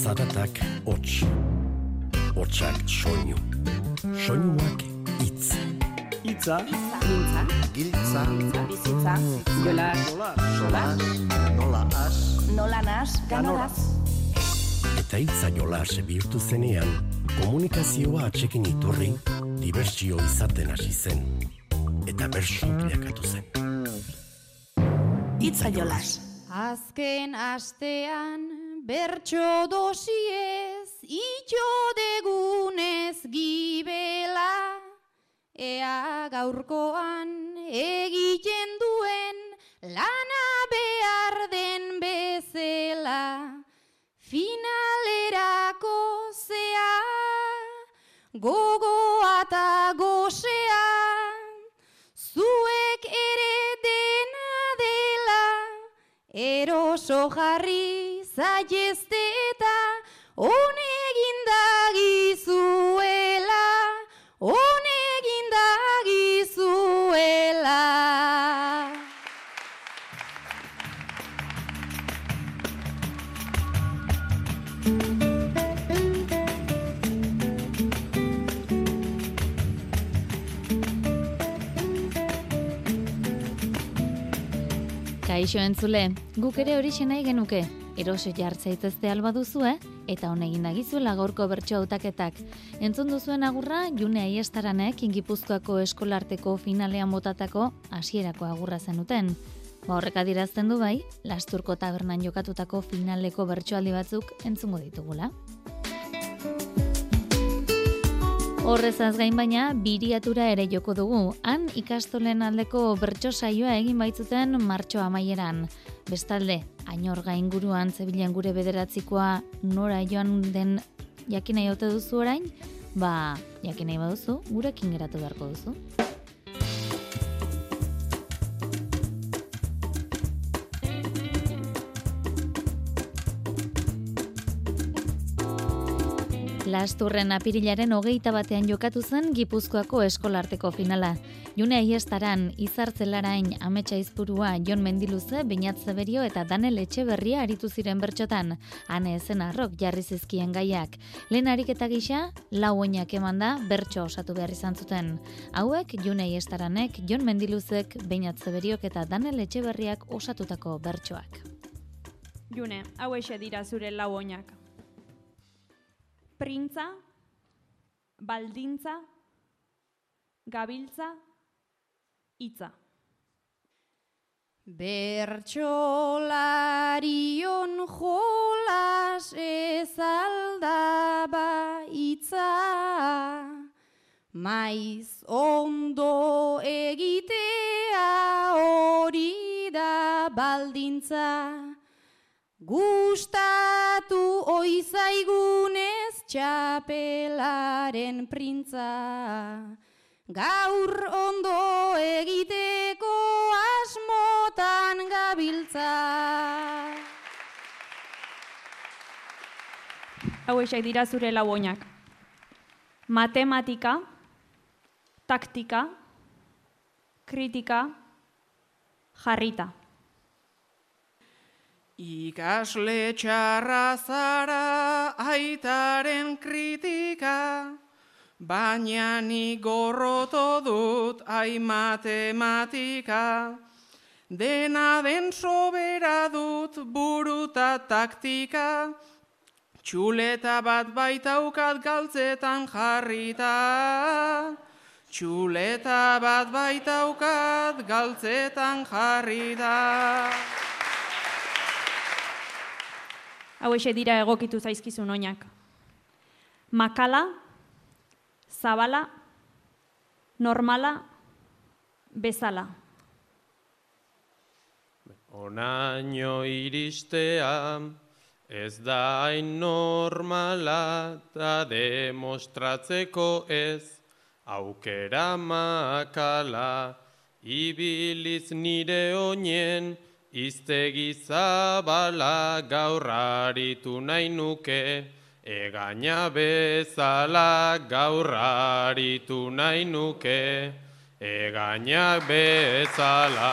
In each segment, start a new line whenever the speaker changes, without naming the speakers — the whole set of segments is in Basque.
Zaratak hots. Hotsak soinu. Soinuak hitz.
Itza,
Mintza,
Giltza,
bizitza, jola,
sola,
nola as,
nola nas, ganoraz.
Eta hitza jolas bihurtu zenean, komunikazioa atxekin iturri, dibertsio izaten hasi zen. Eta bersu bilakatu zen.
Itza jolas.
Azken astean bertso dosiez itxo degunez gibela. Ea gaurkoan egiten duen lana behar den bezela. Finalerako zea gogoa eta gosea. Zuek ere dena dela Eroso jarri zaiezte eta Honegin dagizuela Honegin dagizuela Kaixo entzule, guk ere hori nahi genuke. Eroso jartzaitezte alba duzue, eta honegin dagizuela gaurko bertso hautaketak. Entzun duzuen agurra, june aiestaranek ingipuzkoako eskolarteko finalean botatako hasierako agurra zenuten. Ba horrek adirazten du bai, lasturko tabernan jokatutako finaleko bertsoaldi batzuk entzungo ditugula. Horrezaz gain baina, biriatura ere joko dugu. Han ikastolen aldeko bertso saioa egin baitzuten martxo amaieran. Bestalde, ainor gainguruan zebilen gure bederatzikoa nora joan den jakin nahi ote duzu orain? Ba, jakin nahi baduzu, gurekin geratu beharko duzu. Lasturren apirilaren hogeita batean jokatu zen Gipuzkoako eskolarteko finala. June aiestaran, izartzelarain ametsa izpurua Jon Mendiluze, Beñat Zeberio eta Danel Etxeberria aritu ziren bertxotan. Hane ezen arrok jarri zizkien gaiak. Lehen ariketa gisa, lau oinak eman da bertso osatu behar izan zuten. Hauek, June aiestaranek, Jon Mendiluzek, Beñat Zeberiok eta Danel Etxeberriak osatutako bertsoak.
June, hau dira zure lau oinak. Printza, baldintza, gabiltza, hitza.
Bertxolarion jolas ez aldaba itza, maiz ondo egitea hori da baldintza. Gustatu oizaigunez txapelaren printza, gaur ondo egiteko asmotan gabiltza.
Hau eixe dira zure lau oinak. Matematika, taktika, kritika, jarrita.
Ikasle txarra zara aitaren kritika, baina ni gorroto dut ai matematika. Dena den sobera dut buruta taktika, txuleta bat baitaukat galtzetan jarrita. Txuleta bat baitaukat galtzetan jarrita.
Hau eixe dira egokitu zaizkizun oinak. Makala, zabala, normala, bezala.
Onaino iristea, ez da hain normala, ta demostratzeko ez, aukera makala, ibiliz nire oinen, iztegi zabala gaur aritu nahi nuke, egaina bezala gaur aritu nahi nuke, egaina bezala.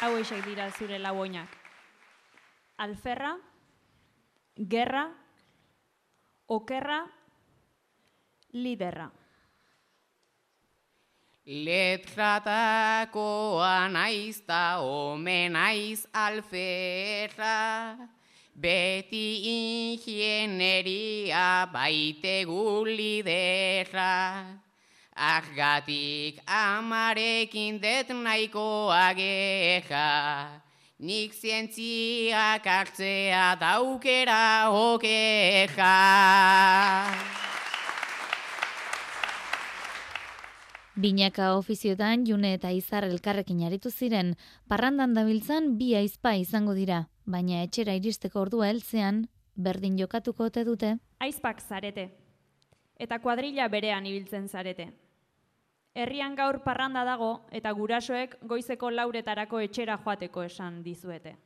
Hau eixe dira zure lau oinak. Alferra,
gerra, okerra, liderra.
Letratakoa naiz ta omen naiz alferra, beti ingieneria baitegu liderra. Argatik amarekin det nahikoa geha, nik zientziak hartzea daukera okeja.
Binaka ofiziotan June eta Izar elkarrekin aritu ziren, parrandan dabiltzan bi aizpa izango dira, baina etxera iristeko ordua heltzean berdin jokatuko ote dute.
Aizpak zarete, eta kuadrilla berean ibiltzen zarete. Herrian gaur parranda dago eta gurasoek goizeko lauretarako etxera joateko esan dizuete.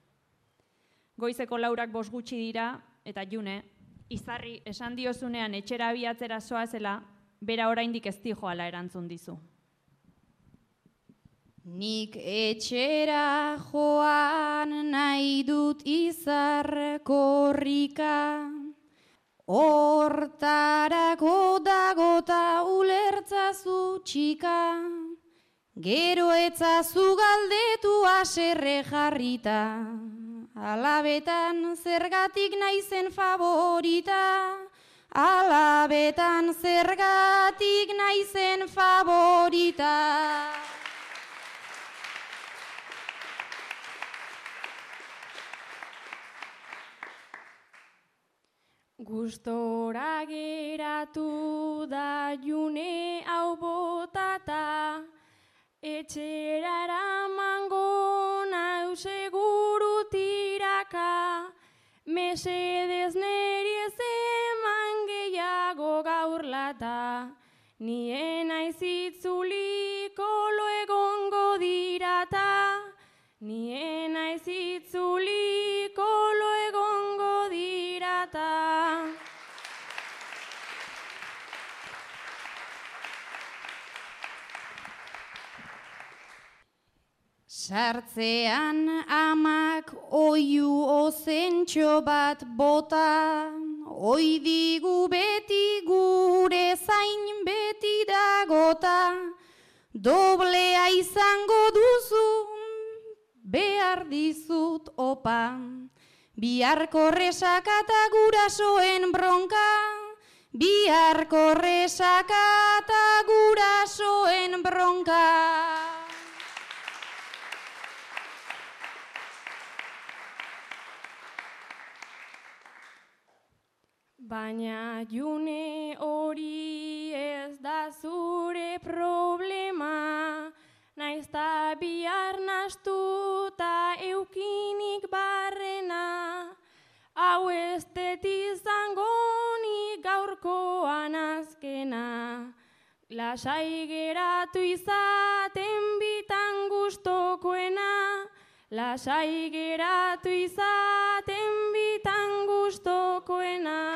Goizeko laurak bos gutxi dira eta June, Izarri esan diozunean etxera abiatzera soazela bera oraindik ez joala erantzun dizu.
Nik etxera joan nahi dut izar korrika, hortarako dagota ulertzazu txika, gero etzazu galdetu aserre jarrita, alabetan zergatik naizen favorita, alabetan zergatik naizen favorita.
Gustora geratu da june hau botata, etxera eramango nau seguru tiraka, mesedez nien aizitzuliko lo egongo dirata, nien aizitzuliko lo egongo dirata.
Sartzean amak oiu ozentxo bat bota, Oi digu beti gure zain beti dagota, doblea izango duzu, behar dizut opa. Biharko resakata gurasoen bronka, biharko resakata gurasoen bronka.
Baina june hori zure problema, naiz ta bihar nastu ta eukinik barrena, hau ez izango gaurkoan azkena. Lasai geratu izaten bitan gustokoena, lasai geratu izaten bitan gustokoena.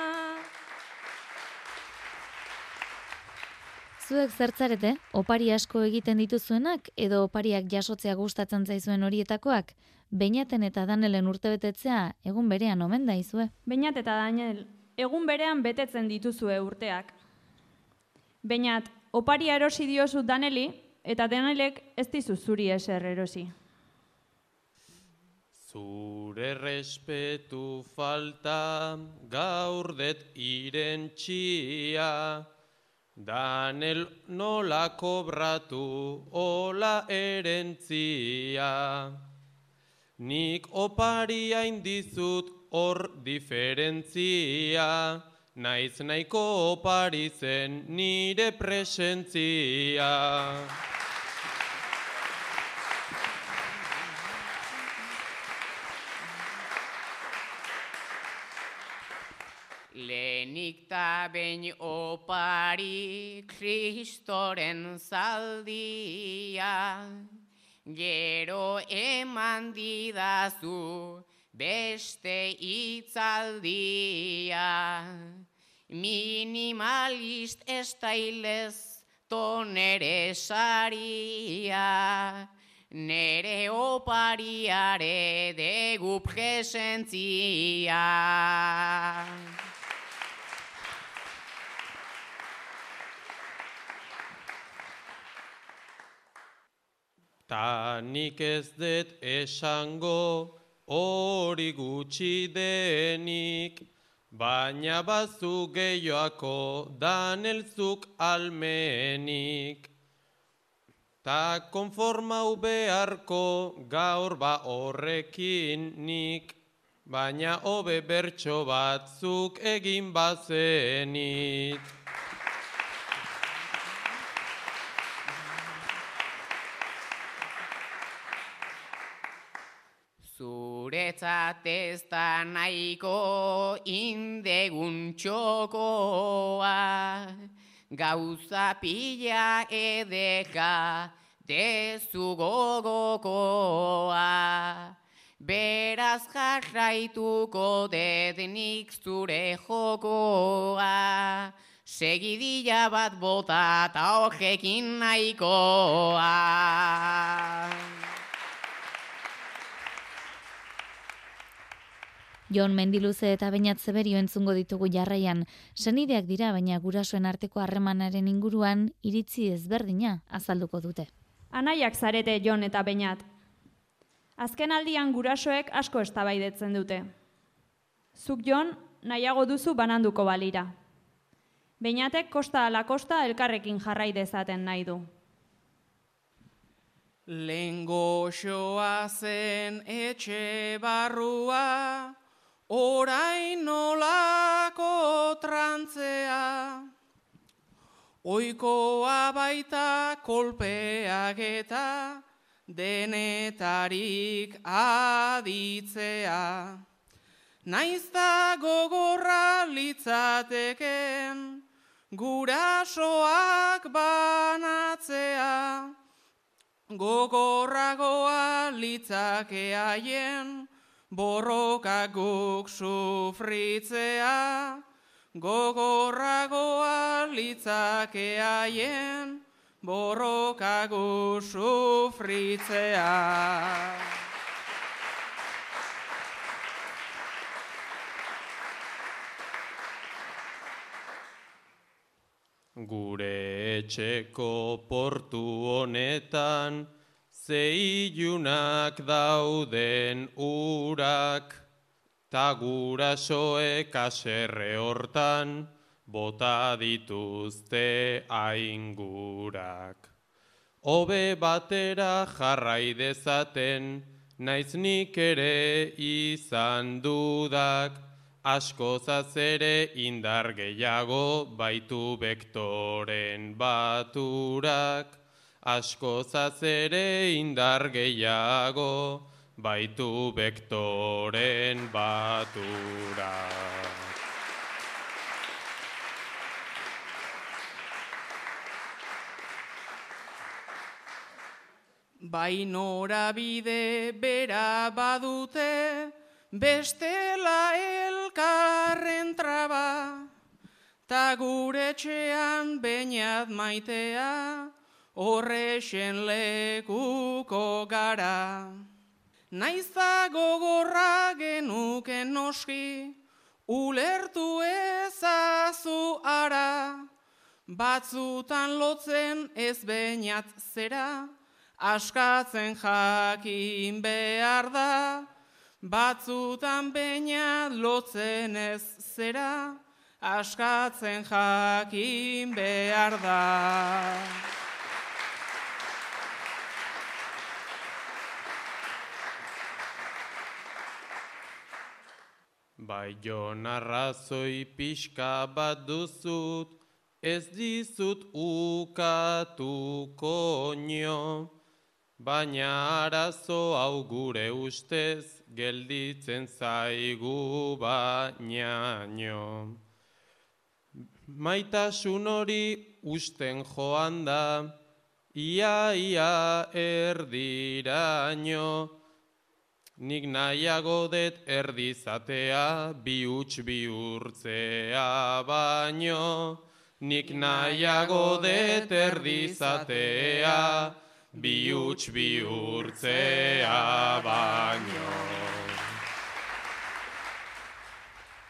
Zuek zertzarete, opari asko egiten dituzuenak edo opariak jasotzea gustatzen zaizuen horietakoak? Beinaten eta Danelen urtebetetzea egun berean omen da izue?
Beinat eta Daniel, egun berean betetzen dituzue urteak. Beinat, oparia erosi diozu Daneli eta Danelek ez dizu zuri eser erosi.
Zure respetu falta gaurdet irentxia, Danel nola kobratu ola erentzia. Nik oparia indizut hor diferentzia, naiz nahiko opari zen nire presentzia.
Lehenik ta behin opari kristoren zaldia, gero eman didazu beste itzaldia. Minimalist estailez tonere saria, nere opariare degu presentzia.
Ta nik ez dut esango hori gutxi denik, baina bazu gehioako danelzuk almenik. Ta konformau beharko gaur ba horrekin nik, baina hobe bertso batzuk egin bazenit.
Zuretzat ez da nahiko indegun txokoa, gauza pila edeka dezu gogokoa. Beraz jarraituko dednik zure jokoa, segidilla bat bota eta horrekin nahikoa.
Jon Mendiluze eta Beñat Zeberio entzungo ditugu jarraian. Senideak dira, baina gurasoen arteko harremanaren inguruan iritzi ezberdina azalduko dute.
Anaiak zarete Jon eta Beñat. Azken aldian gurasoek asko eztabaidetzen dute. Zuk Jon nahiago duzu bananduko balira. Beñatek kosta ala kosta elkarrekin jarrai dezaten nahi du.
Lengo zen etxe barrua, orain nolako trantzea. Oikoa baita kolpeak eta denetarik aditzea. Naizta gogorra litzateken, gurasoak banatzea. Gogorragoa litzake haien, borroka guk sufritzea. Gogorragoa litzake haien, borroka guk sufritzea.
Gure etxeko portu honetan, zeilunak dauden urak, ta gurasoek aserre hortan, bota dituzte aingurak. Hobe batera jarrai dezaten, naiz nik ere izan dudak, askozaz ere indar gehiago baitu bektoren baturak. Askozaz ere indar gehiago baitu bektoren baturak.
Bai norabide bera badute, bestela elkarren traba, ta gure txean bainat maitea, horrexen lekuko gara. Naizta gogorra genuken noski, ulertu ezazu ara, batzutan lotzen ez bainat zera, askatzen jakin behar da, batzutan baina lotzen ez zera, askatzen jakin behar da.
Bai jon arrazoi pixka bat duzut, ez dizut ukatuko nio, baina arazo hau gure ustez gelditzen zaigu baina nio. Maitasun hori usten joan da, ia ia erdiraino, Nik nahiago det erdizatea, bi huts bihurtzea baino. Nik nahiago det erdizatea,
bihuts bihurtzea baino.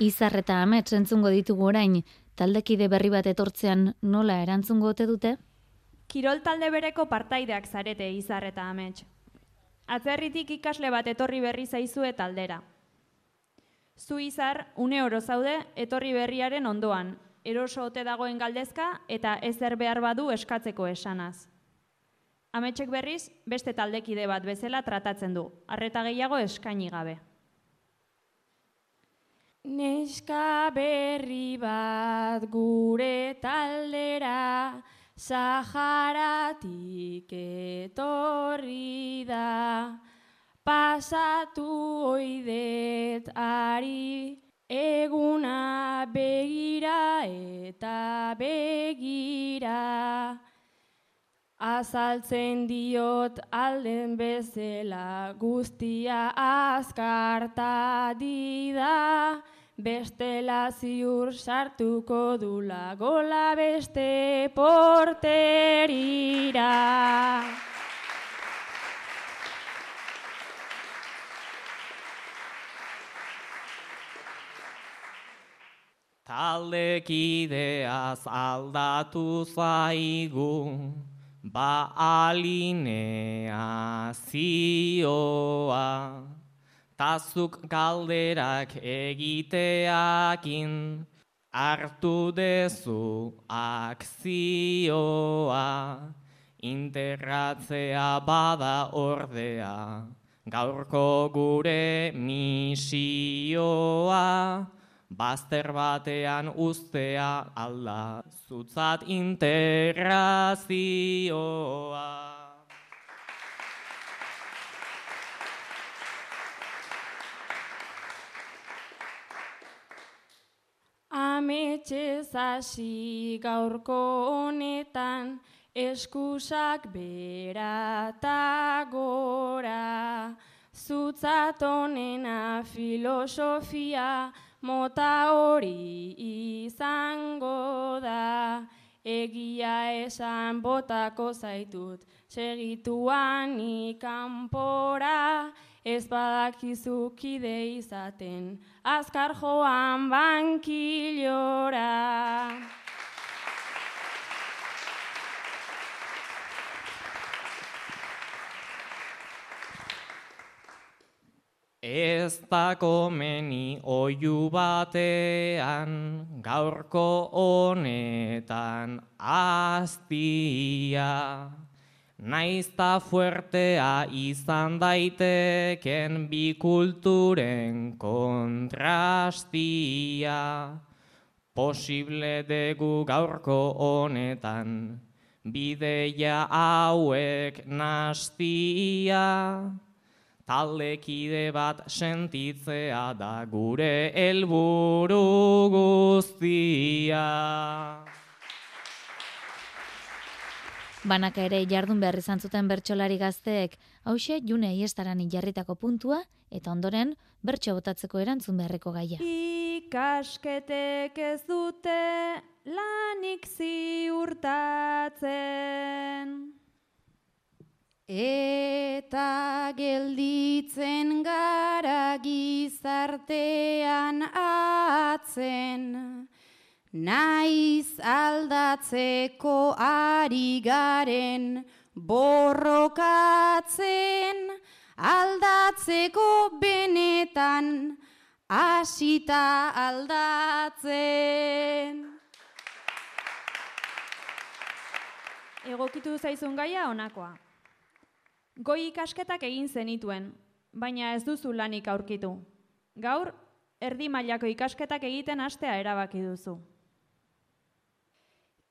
Izar eta amets entzungo ditugu orain, taldekide berri bat etortzean nola erantzungo ote dute?
Kirol talde bereko partaideak zarete izar eta amets. Atzerritik ikasle bat etorri berri zaizue taldera. Zu izar, une oro zaude, etorri berriaren ondoan, eroso ote dagoen galdezka eta ezer behar badu eskatzeko esanaz. Ametsek berriz, beste taldekide bat bezala tratatzen du, arreta gehiago eskaini gabe.
Neska berri bat gure taldera, Saharatik etorri da, pasatu oidet ari, eguna begira eta begira. Azaltzen diot alden bezala guztia azkarta dida, bestela ziur sartuko dula gola beste porterira.
Taldekideaz aldatu zaigu, ba alinea zioa. Tazuk galderak egiteakin, hartu dezu akzioa. Interratzea bada ordea, gaurko gure misioa. Bazter batean ustea alda, zutzat interrazioa.
Ametxez hasi gaurko honetan, eskusak berata gora. Zutzat honena filosofia, mota hori izango da. Egia esan botako zaitut, segituan ikanpora, ez badakizu kide izaten, azkar joan bankilora.
Ez da komeni oiu batean, gaurko honetan aztia. Naizta fuertea izan daiteken bi kulturen kontrastia. Posible dugu gaurko honetan, bideia hauek nastia. Taldekide bat sentitzea da gure helburu guztia.
Banaka ere jardun behar izan zuten bertsolari gazteek, hause june iestaran jarritako puntua, eta ondoren bertso botatzeko erantzun beharreko gaia.
Ikasketek ez dute lanik ziurtatzen.
Eta gelditzen gara gizartean atzen, naiz aldatzeko ari garen borrokatzen, aldatzeko benetan hasita aldatzen.
Egokitu zaizun gaia honakoa. Goi ikasketak egin zenituen, baina ez duzu lanik aurkitu. Gaur, erdi mailako ikasketak egiten hastea erabaki duzu.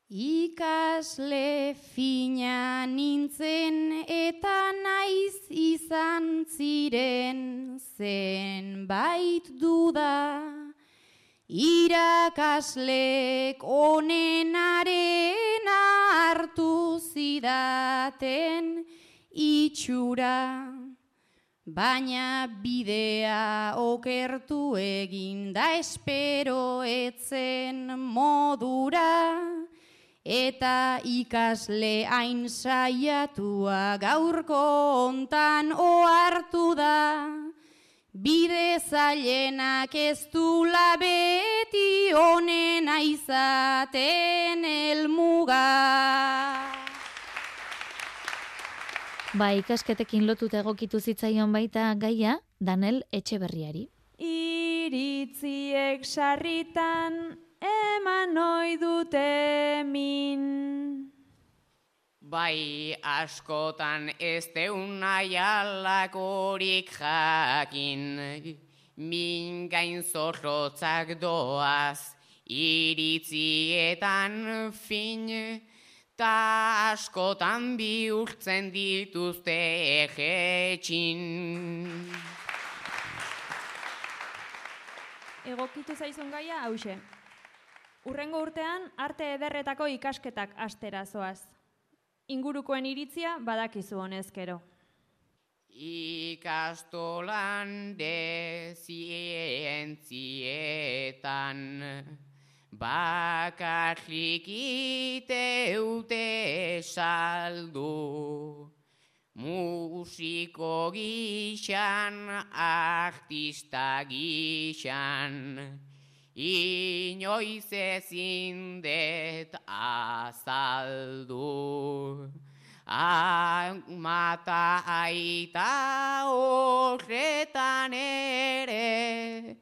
Ikasle fina nintzen eta naiz izan ziren zenbait duda. Irakaslek onenaren hartu zidaten itxura, baina bidea okertu egin da espero etzen modura,
eta ikasle hain saiatua gaurko hontan ohartu da. Bide zailenak ez dula beti onena izaten elmuga.
Ba, ikasketekin lotuta egokitu zitzaion baita gaia, Danel Etxeberriari.
Iritziek sarritan eman ohi dute min.
Bai askotan ez deun nahi alakorik jakin, min gain zorrotzak doaz, iritzietan fin, ta askotan bihurtzen dituzte egetxin.
Egokitu zaizun gaia hause. Urrengo urtean arte ederretako ikasketak astera zoaz. Ingurukoen iritzia badakizu honezkero.
Ikastolan de zientzietan bakarrik iteute saldu. Musiko gixan, artista gixan, inoiz ezin det azaldu. Amata aita horretan ere,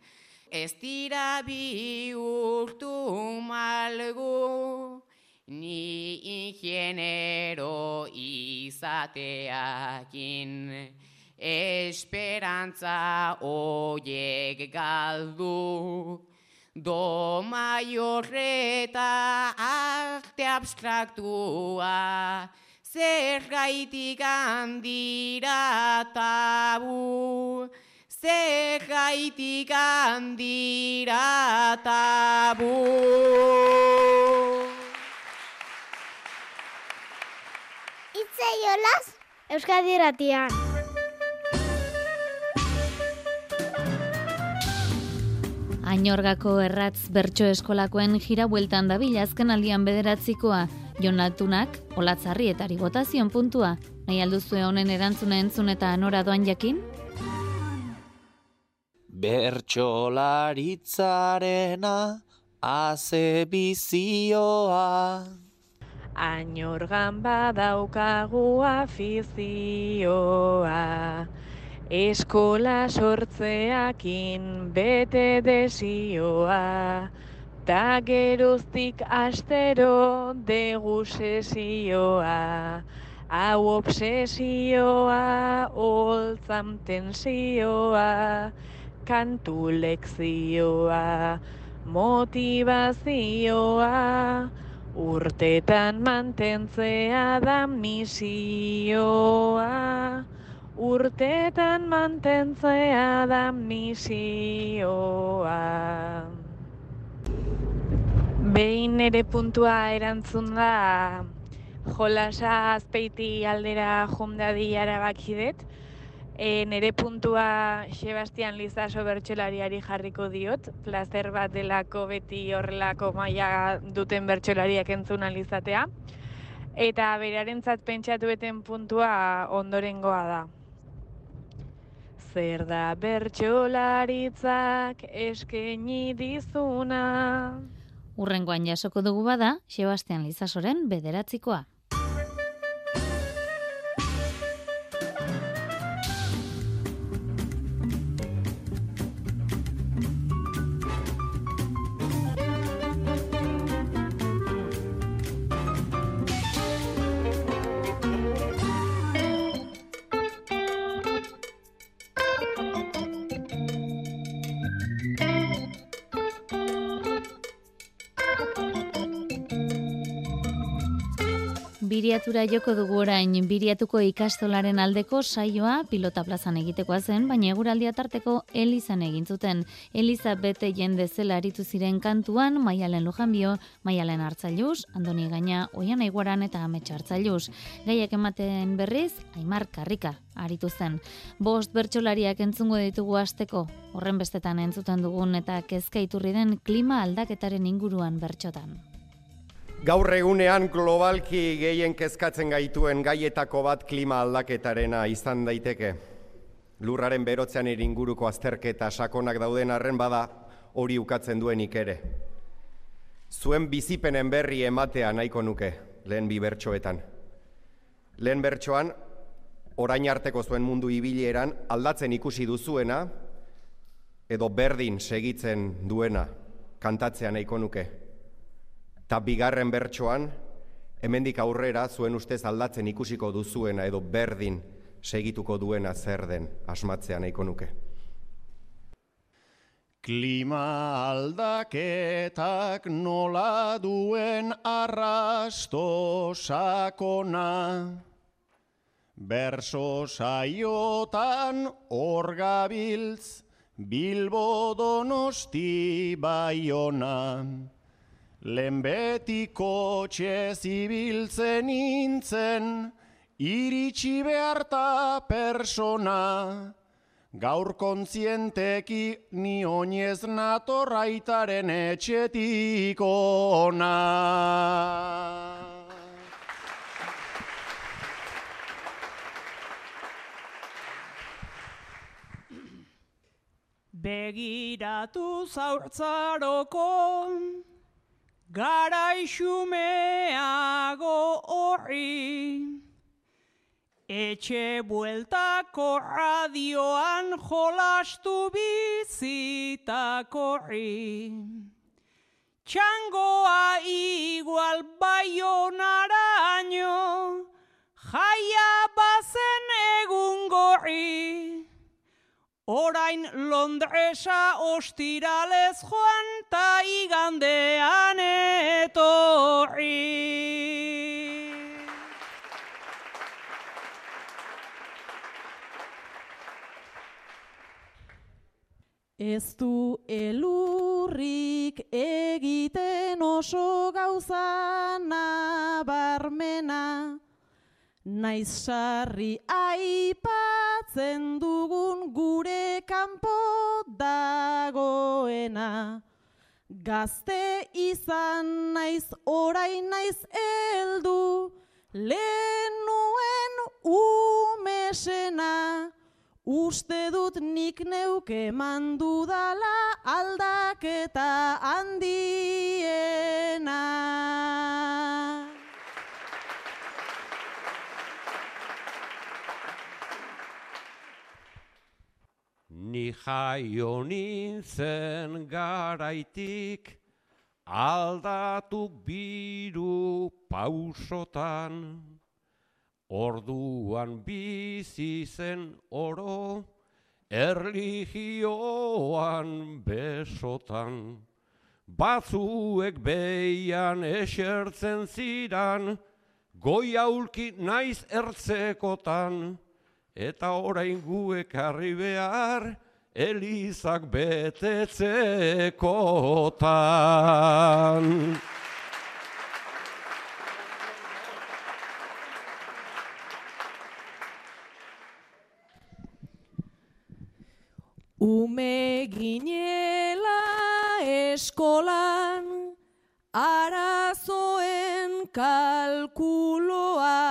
ez dira bihurtu malgu, ni ingenero izateakin, esperantza oiek galdu. Do maiorreta arte abstraktua, zer gaitik handira tabu, zer gaitik handira tabu.
Itzei olaz, Euskadi Ratian.
Ainorgako erratz bertso eskolakoen jira bueltan dabil azken aldian bederatzikoa, jonatunak, olatzarri eta botazion puntua. Nahi alduzue honen erantzuna entzun eta nora doan jakin?
Bertsolaritzarena aze bizioa.
Ainorgan badaukagu afizioa, eskola sortzeakin bete desioa, ta geroztik astero degu sesioa, hau obsesioa, holtzam tensioa, kantu lekzioa, motivazioa, Urtetan mantentzea da misioa, urtetan mantentzea da misioa. Behin ere puntua erantzun da jolasa azpeiti aldera jomdadi arabakidet, E, nere puntua Sebastian Lizaso bertsolariari jarriko diot, placer bat delako beti horrelako maila duten bertsolariak entzuna lizatea. Eta berarentzat pentsatu beten puntua ondorengoa da. Zer da bertsolaritzak eskeni dizuna.
Urrengoan jasoko dugu bada, Sebastian Lizasoren bederatzikoa. Biriatura joko dugu orain biriatuko ikastolaren aldeko saioa pilota plazan egitekoa zen, baina eguraldia tarteko Elizan egin zuten. Eliza bete jende zela aritu ziren kantuan, Maialen Lujanbio, Maialen Hartzailuz, Andoni Gaina, Oian Aiguaran eta Ametsa Hartzailuz. Gaiak ematen berriz, Aimar Karrika aritu zen. Bost bertsolariak entzungo ditugu asteko, horren bestetan entzuten dugun eta kezka iturri den klima aldaketaren inguruan bertxotan.
Gaur egunean globalki gehien kezkatzen gaituen gaietako bat klima aldaketarena izan daiteke. Lurraren berotzean inguruko azterketa sakonak dauden arren bada hori ukatzen duenik ere. Zuen bizipenen berri ematea nahiko nuke, lehen bi bertsoetan. Lehen bertsoan, orain arteko zuen mundu ibileran aldatzen ikusi duzuena, edo berdin segitzen duena kantatzea nahiko nuke. Ta bigarren bertsoan, hemendik aurrera zuen ustez aldatzen ikusiko duzuena edo berdin segituko duena zer den asmatzea nahiko nuke.
Klima aldaketak nola duen arrasto sakona, Berso saiotan orgabiltz Bilbo donosti baionan. Lehen betiko txezibiltzen intzen, iritsi beharta persona, gaur kontzienteki ni oinez natorraitaren etxetik ona.
Begiratu zaurtzaroko, Garaixumeago horri, etxe bueltako radioan jolastu bizitako horri. Txangoa igual baionaraino, jaia bazen egun gorri. Orain Londresa ostiralez joan ta igandean etorri.
Ez du elurrik egiten oso gauza nabarmena, naiz sarri aipatzen dugun gure kanpo dagoena. Gazte izan naiz orain naiz heldu, lehen nuen umesena. Uste dut nik neuke mandu dala aldaketa handiena.
Ni jaio nintzen garaitik, aldatu biru pausotan, orduan bizi zen oro, erligioan besotan. Batzuek behian esertzen ziran, goi aulki naiz ertzekotan, eta orain guek harri behar, elizak betetzekotan.
Ume ginela eskolan, arazoen kalkuloa,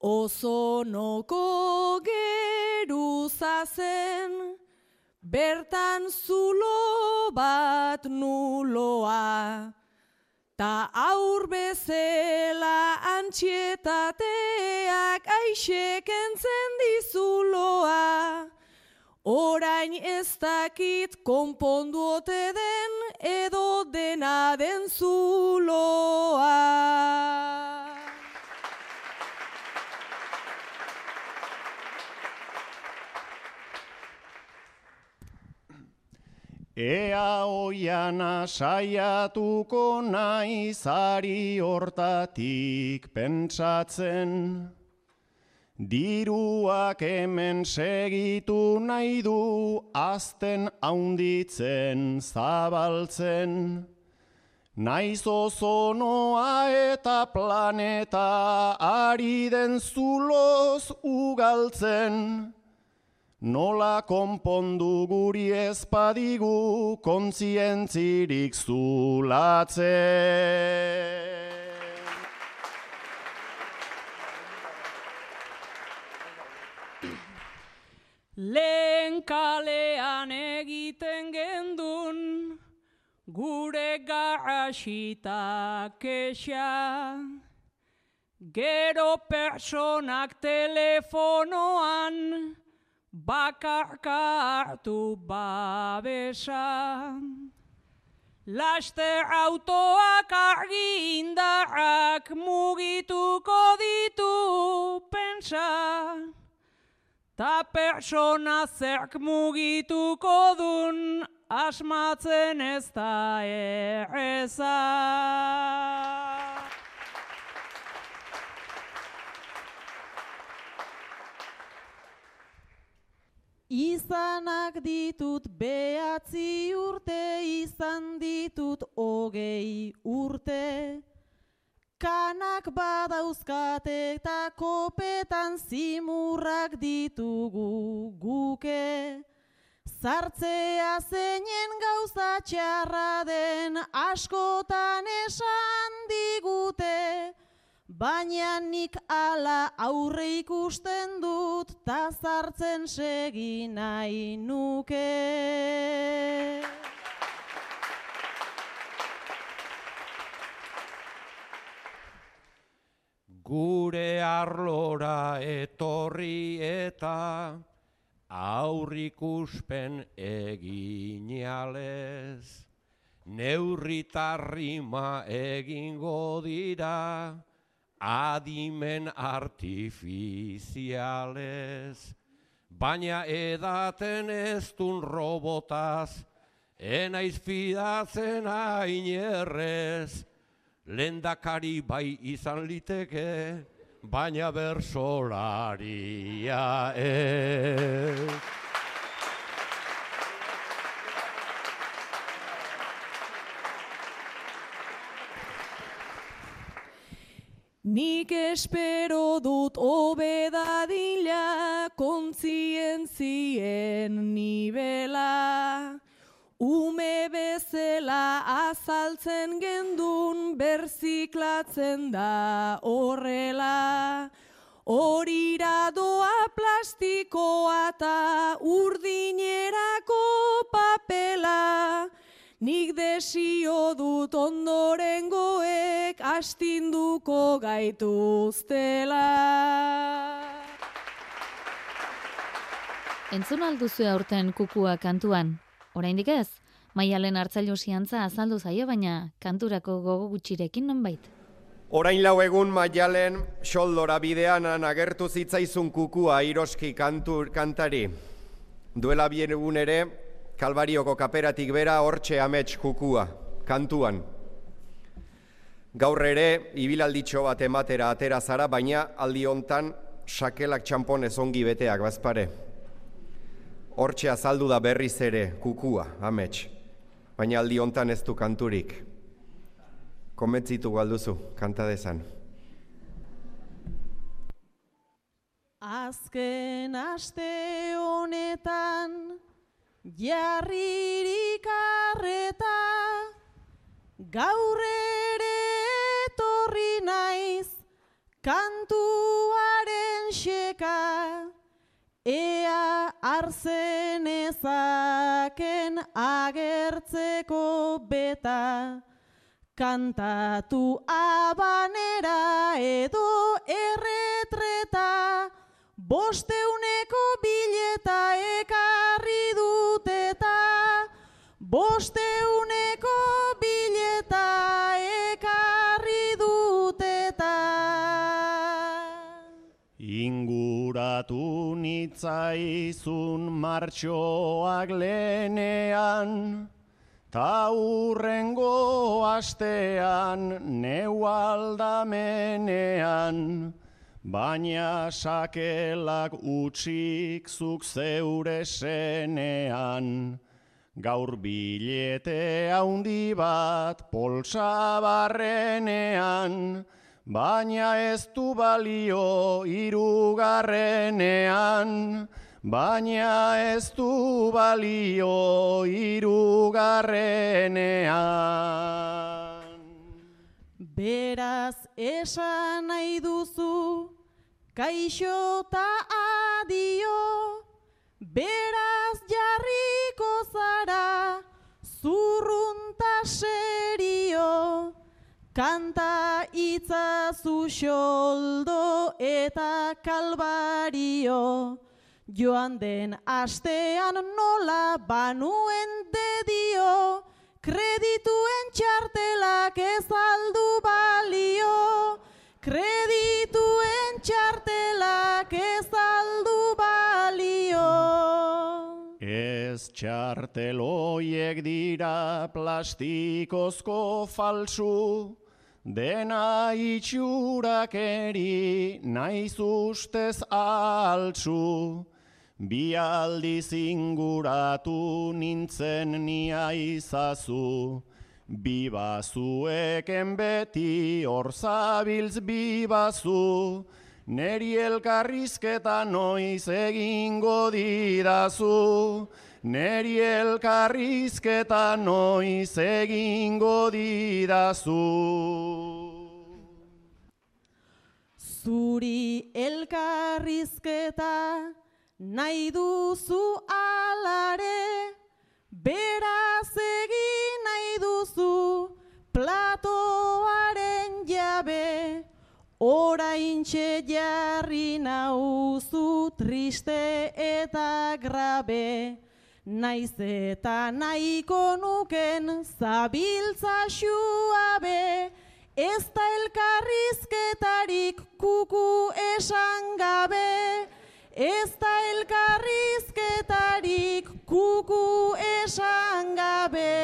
Ozonoko geruza zen, bertan zulo bat nuloa. Ta aur bezela antxietateak aixeken zen dizuloa. Orain ez dakit konpondu ote den edo dena den zuloa.
Ea oiana saiatuko naizari hortatik pentsatzen, Diruak hemen segitu nahi du azten haunditzen zabaltzen. Naiz ozonoa eta planeta ari den zuloz ugaltzen. Nola konpondu guri ezpadigu kontzientzirik zulatzen.
Lehen kalean egiten gendun, gure garrasita kexa. Gero personak telefonoan, bakarka hartu babesa. Laster autoak argi indarrak mugituko ditu pensa. Ta persona zerk mugituko dun asmatzen ez da erreza.
Izanak ditut behatzi urte, izan ditut hogei urte. Kanak badauzkate eta kopetan zimurrak ditugu guke. Zartzea zeinen gauza txarra den askotan esan digute. Baina nik ala aurre ikusten dut ta zartzen segi nahi nuke.
Gure arlora etorri eta aurrikuspen eginalez. Neurritarrima egingo dira adimen artifizialez. Baina edaten ez dun robotaz, enaiz fidatzen ainerrez. Lendakari bai izan liteke, baina bersolaria ez.
Nik espero dut obedadila kontzientzien nibela. Ume bezela azaltzen gendun berziklatzen da horrela. Horira doa plastikoa eta urdinerako papela. Nik desio dut ondorengoek astinduko gaituztela.
Entzun alduzu aurten kukua kantuan? Oraindik ez? Maialen hartzailu ziantza azaldu zaio, baina kanturako gogo gutxirekin nonbait.
Orain lau egun maialen xoldora bidean agertu zitzaizun kukua iroski kantur, kantari. Duela bien egun ere, Kalbarioko kaperatik bera hortxe amets kukua, kantuan. Gaur ere, ibilalditxo bat ematera atera zara, baina aldi hontan sakelak txampon ongi beteak bazpare. Hortxe azaldu da berriz ere kukua, amets. Baina aldi hontan ez du kanturik. Komentzitu galduzu, kanta dezan.
Azken aste honetan jarririk arreta gaur ere etorri naiz kantuaren xeka. Ea arzen ezaken agertzeko beta kantatu abanera edo erretreta bosteuneko bileta eta bosteuneko bileta ekarri dut eta
Inguratu nitzaizun martxoak lehenean, ta urrengo astean neu aldamenean, baina sakelak utxik zuk zeure senean. Gaur bilete haundi bat polsa barrenean, baina ez du balio irugarrenean, baina ez du balio irugarrenean.
Beraz esan nahi duzu, kaixo ta adio, beraz jarriko kanta itzazu xoldo eta kalbario, joan den astean nola banuen dedio, kredituen txartelak ez aldu balio, kredituen txartelak ez aldu balio.
Ez txarteloiek dira plastikozko falsu, dena itxurakeri naiz ustez altsu. Bi aldiz inguratu nintzen nia izazu, Bibazueken beti hor zabiltz bibazu, Neri elkarrizketa noiz egingo didazu, Neri elkarrizketa noiz egingo didazu.
Zuri elkarrizketa nahi duzu alare, beraz egin nahi duzu platoaren jabe, oraintxe jarri nauzu triste eta grabe, naiz eta nahiko nuken zabiltza xuabe, ez da elkarrizketarik kuku esan gabe, ez da elkarrizketarik kuku esan gabe.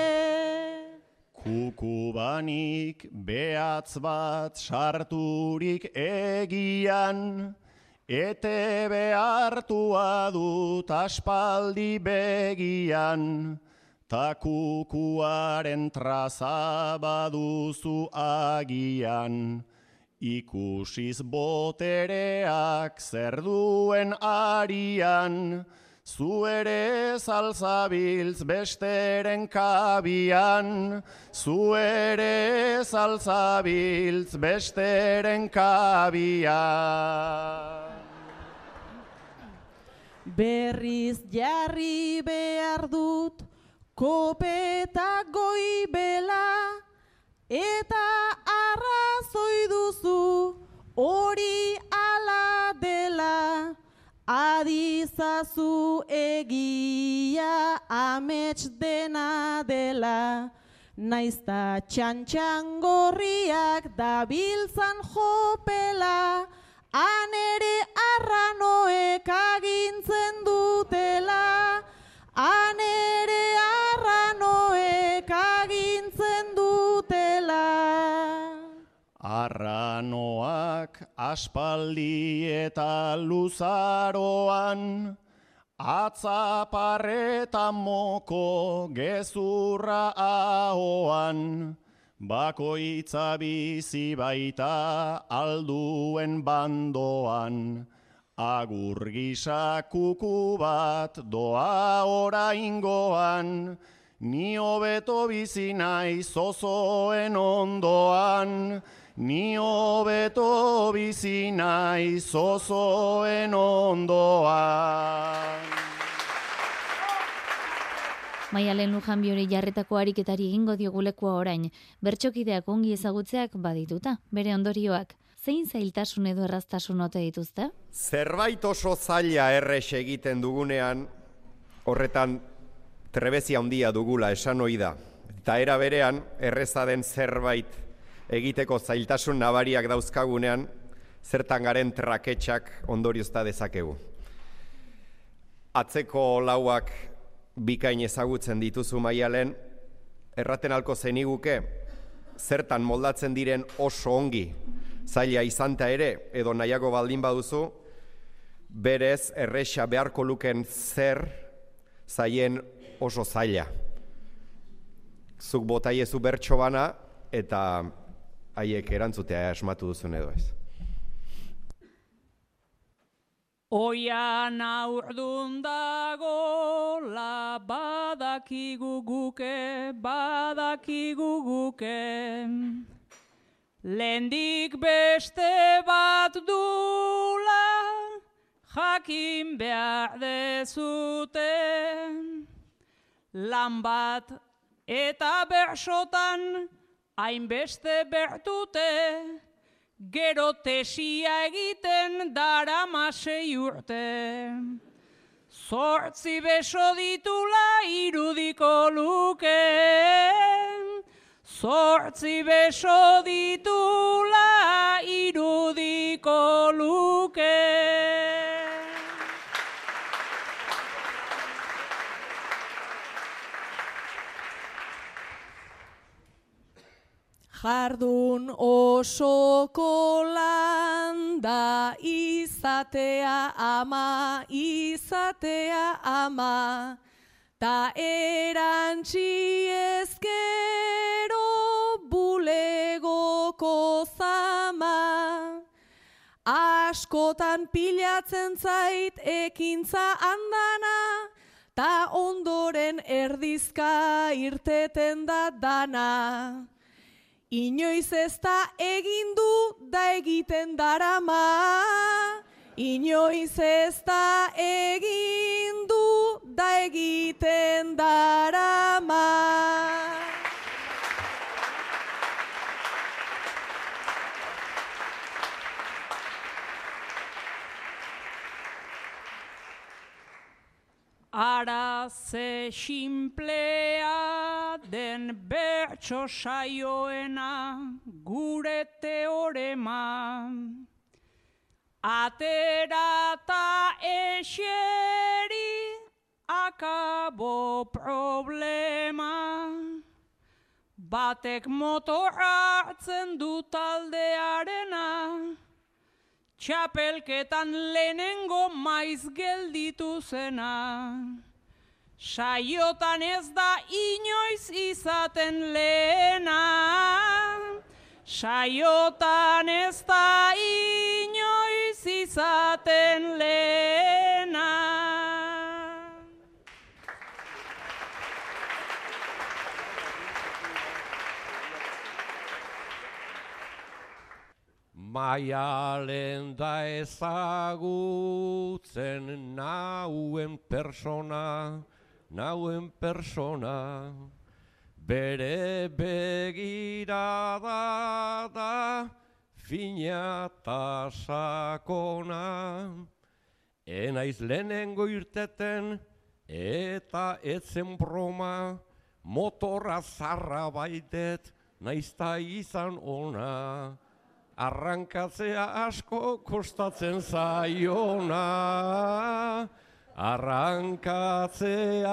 Kukubanik behatz bat sarturik egian, ete behartua dut aspaldi begian, ta kukuaren traza baduzu agian. Ikusiz botereak zer duen arian, Zu ere zalzabiltz besteren kabian, zu ere zalzabiltz besteren kabian.
Berriz jarri behar dut, kopeta goibela, eta arrazoi duzu hori ala dela. Adizazu egia amets dena dela, naizta txantxan gorriak dabiltzan jopela, anere arranoek agintzen dutela, anere arranoek agintzen dutela.
Arranoak aspaldi eta luzaroan, atzaparreta moko gezurra ahoan, bakoitza bizi baita alduen bandoan, agur gisa kuku bat doa oraingoan, Ni hobeto bizi naiz zozoen ondoan, ni hobeto bizi naiz zozoen ondoan.
Maialen Lujan biori jarretako ariketari egingo diogulekua orain, bertxokideak ongi ezagutzeak badituta, bere ondorioak. Zein zailtasun edo erraztasun ote dituzte?
Zerbait oso zaila errex egiten dugunean, horretan trebezia handia dugula esan ohi da. Eta era berean, erreza den zerbait egiteko zailtasun nabariak dauzkagunean, zertan garen traketxak ondoriozta dezakegu. Atzeko lauak bikain ezagutzen dituzu maialen, erraten alko zeniguke, zertan moldatzen diren oso ongi, zaila izanta ere, edo nahiago baldin baduzu, berez erresa beharko luken zer zaien oso zaila. Zuk botaiezu bertso bana eta haiek erantzutea asmatu duzun edo ez.
Oian aurdun dago la badakigu guke, badakigu guke. Lendik beste bat dula, jakin behar dezute. Lan bat eta bersotan, hainbeste bertute. Gero tesia egiten dara masei urte. Zortzi beso ditula irudiko luke. Zortzi beso ditula irudiko luke.
Jardun osoko landa izatea ama, izatea ama, ta erantzi ezkero bulegoko zama. Askotan pilatzen zait ekintza andana, ta ondoren erdizka irteten da dana. Inoiz ez da egin du da egiten darama. Inoiz ez da egin du da egiten darama.
Ara ze simplea den bertso saioena gure teorema. Atera ta eseri akabo problema. Batek motorra hartzen du taldearena. Txapelketan lehenengo maiz gelditu zena. Saiotan ez da inoiz izaten lehena. Saiotan ez da inoiz izaten lehena.
Maialen da ezagutzen nauen persona, nauen persona, bere begirada da fina eta sakona. Enaiz lehenengo irteten eta etzen broma, motorra zarra baitet, naizta izan ona arrankatzea asko kostatzen zaiona. Arrankatzea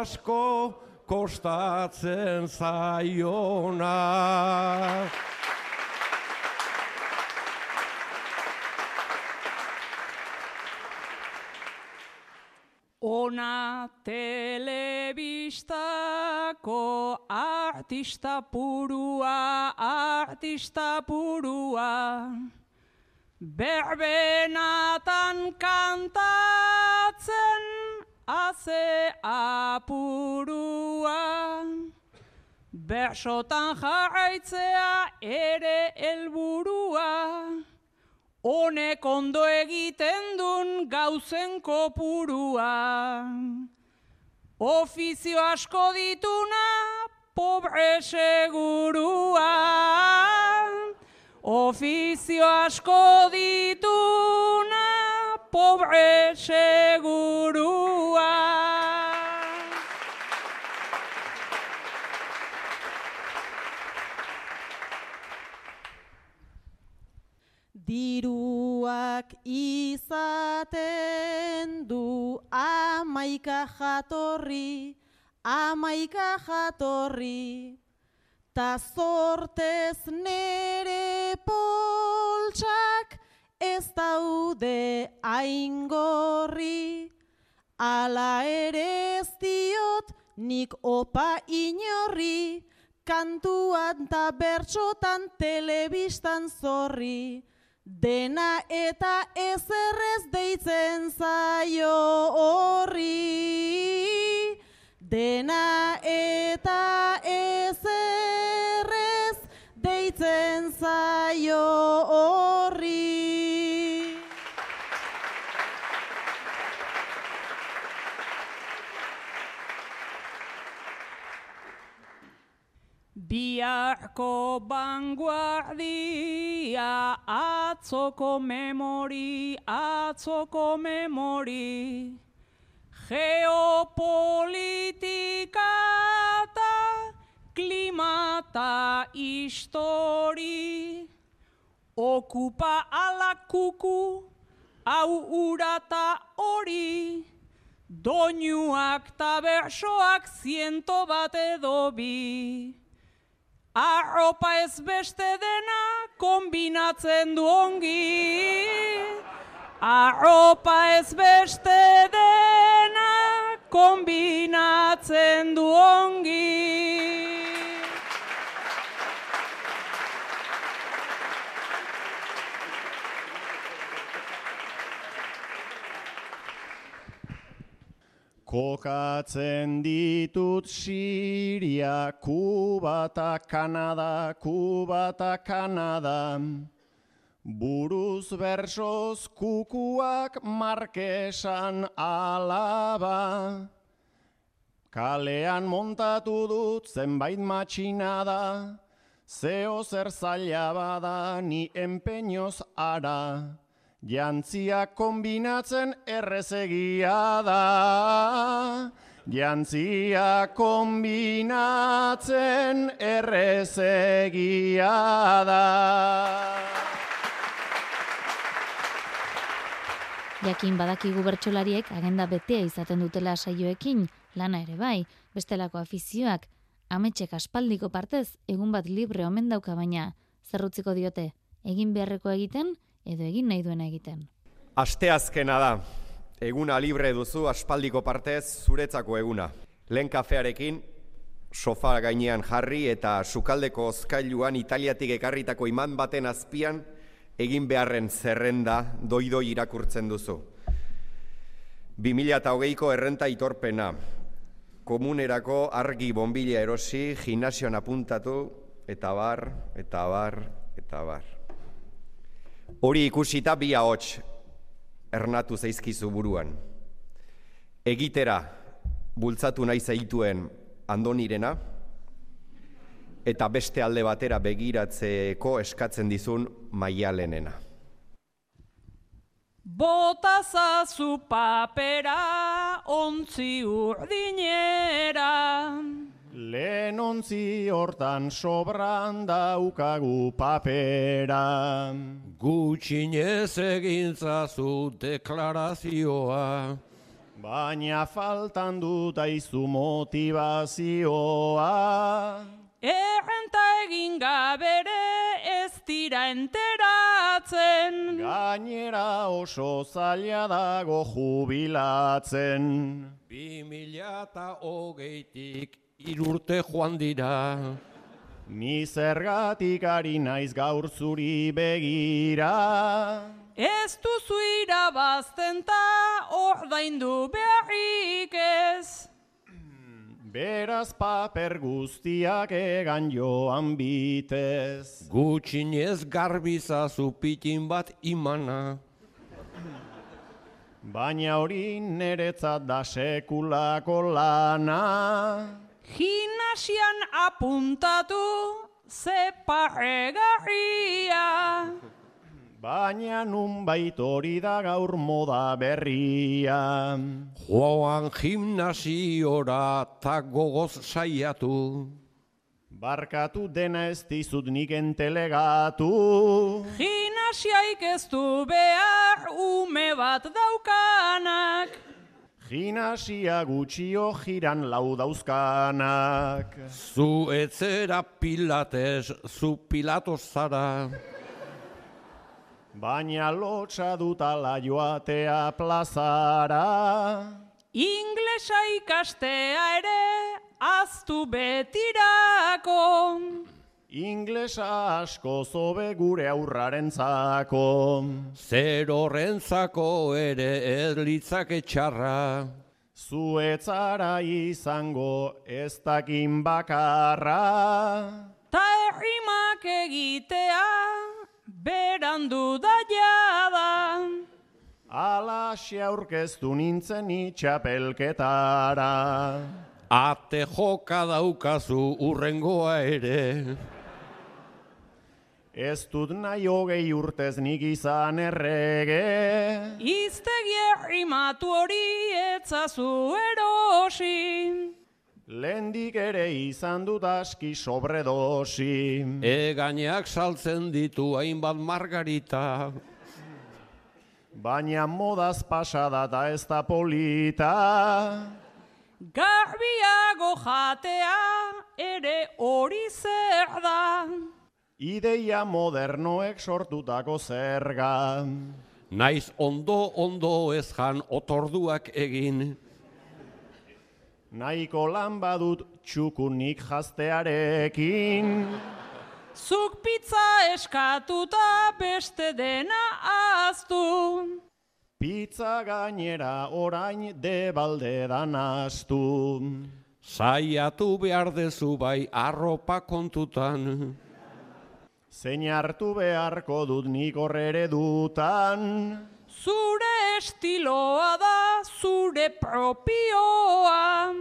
asko kostatzen zaiona.
Ona telebistako artista purua, artista purua. Berbenatan kantatzen haze apurua. Bersotan jarraitzea ere helburua. Honek ondo egiten dun gauzen kopurua. Ofizio asko dituna, pobre segurua. Ofizio asko dituna, pobre segurua.
Diruak izaten du amaika jatorri, amaika jatorri, ta zortez nere poltsak ez daude aingorri, ala ere ez diot nik opa inorri, kantuan ta bertsotan telebistan zorri, dena eta ezerrez deitzen zaio horri, dena eta ezerrez deitzen zaio horri.
Biharko vanguardia, atzoko memori, atzoko memori, geopolitika eta klimata histori, okupa alakuku, hau urata hori, doinuak eta bersoak ziento bat edo bi. Arropa ez beste dena kombinatzen du ongi. Arropa ez beste dena kombinatzen du ongi.
Kokatzen ditut Siria, Kuba eta Kanada, Kuba eta Kanada. Buruz bersoz kukuak markesan alaba. Kalean montatu dut zenbait matxinada, zeo zer zaila bada ni empeñoz ara. Jantzia kombinatzen errezegia da. Jantzia kombinatzen errezegia da.
Jakin badakigu bertsolariek agenda betea izaten dutela saioekin, lana ere bai, bestelako afizioak, ametxek aspaldiko partez, egun bat libre omen dauka baina, zerrutziko diote, egin beharreko egiten, edo egin nahi duena egiten.
Asteazkena da. Eguna libre duzu aspaldiko partez zuretzako eguna. Lehen kafearekin sofa gainean jarri eta sukaldeko ozkailuan italiatik ekarritako iman baten azpian egin beharren zerrenda doidoi irakurtzen duzu. 2008ko errenta itorpena. Komunerako argi bombila erosi, gimnasioan apuntatu, eta bar, eta bar, eta bar. Hori ikusita bi ahots ernatu zaizkizu buruan. Egitera bultzatu nahi zaituen andonirena, eta beste alde batera begiratzeko eskatzen dizun maialenena.
Botazazu papera ontzi urdinera.
Lehen ontzi hortan sobran daukagu papera.
Gutxinez egintzazu deklarazioa.
Baina faltan dut aizu motivazioa.
Errenta egin gabere ez dira enteratzen.
Gainera oso zaila dago jubilatzen.
Bi mila eta hogeitik irurte joan dira.
Ni zergatik ari naiz gaur zuri begira.
Ez duzu irabazten ta ordaindu beharrik ez.
Beraz paper guztiak egan joan bitez.
Gutxinez garbizazu pitin bat imana.
Baina hori niretzat da sekulako lana.
Gimnasian apuntatu zeparregarria.
Baina nunbait hori da gaur moda berria.
Joan gimnasiora ta gogoz saiatu.
Barkatu dena ez dizut nik entelegatu.
Gimnasiaik ez du behar ume bat daukanak.
Gimnasia gutxio jiran lau dauzkanak.
Zu etzera pilates, zu pilatos zara.
Baina lotxa dutala joatea plazara.
Inglesa ikastea ere aztu betirako.
Inglesa asko zobe gure aurrarentzako.
Zer horrentzako ere ez litzake txarra.
Zuetzara izango ez dakin bakarra.
Ta errimak egitea, berandu da jada.
Alaxe aurkeztu nintzen itxapelketara.
Ate joka daukazu urrengoa ere.
Ez dut nahi hogei urtez nik izan errege.
Iztegi errimatu hori etzazu erosi.
Lendik ere izan dut aski sobredosi.
Eganeak saltzen ditu hainbat margarita.
Baina modaz pasada da ez da polita.
Garbiago jatea ere hori zer da.
Ideia modernoek sortutako zerga.
Naiz ondo ondo ez jan otorduak egin.
Nahiko lan badut txukunik jaztearekin.
Zuk pizza eskatuta beste dena aztu.
Pizza gainera orain debalde dan astu.
Zaiatu behar dezu bai arropa kontutan.
Zein hartu beharko dut nik horrere dutan.
Zure estiloa da, zure propioa.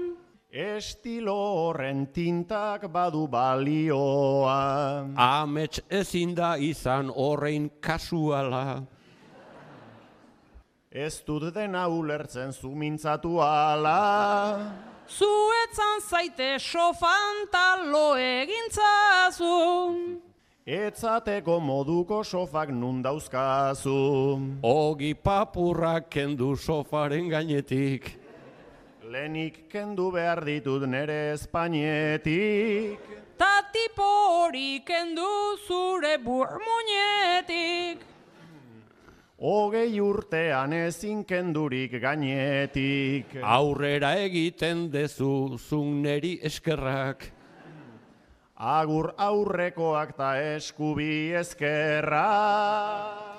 Estilo horren tintak badu balioa.
Amets ezin da izan horrein kasuala.
Ez dut dena ulertzen zumintzatu ala.
Zuetzan zaite sofan talo egintzazu.
Etzateko moduko sofak nun dauzkazu.
Ogi papurrak kendu sofaren gainetik.
Lenik kendu behar ditut nere espainetik.
Ta tipo hori kendu zure burmuñetik.
Hogei urtean ezin kendurik gainetik.
Aurrera egiten dezu zuneri eskerrak.
Agur aurrekoak ta eskubi eskerra.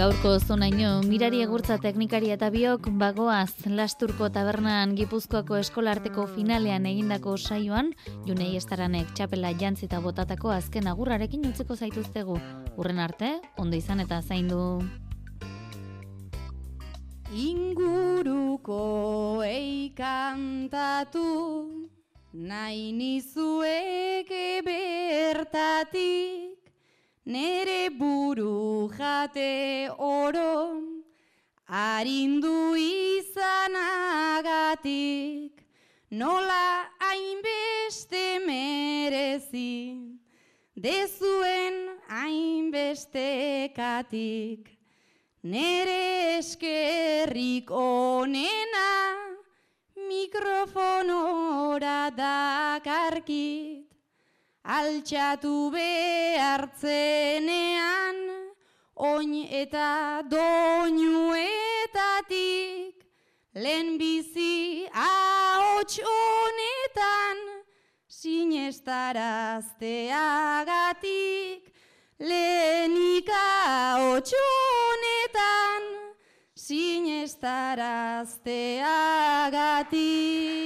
Gaurko zonaino, mirari egurtza teknikari eta biok bagoaz Lasturko tabernan Gipuzkoako eskolarteko finalean egindako saioan, junei estaranek txapela jantzita botatako azken agurrarekin utziko zaituztegu. Urren arte, ondo izan eta zaindu.
Inguruko eikantatu, nahi nizueke bertatik, nere buru jate oro, arindu izanagatik, nola hainbeste merezi, dezuen hainbestekatik, nere eskerrik onena, mikrofonora dakarkit, altxatu behartzenean, oin eta doinuetatik, lehen bizi ahots honetan, sinestarazteagatik, lehenik ahots honetan, sinestarazteagatik.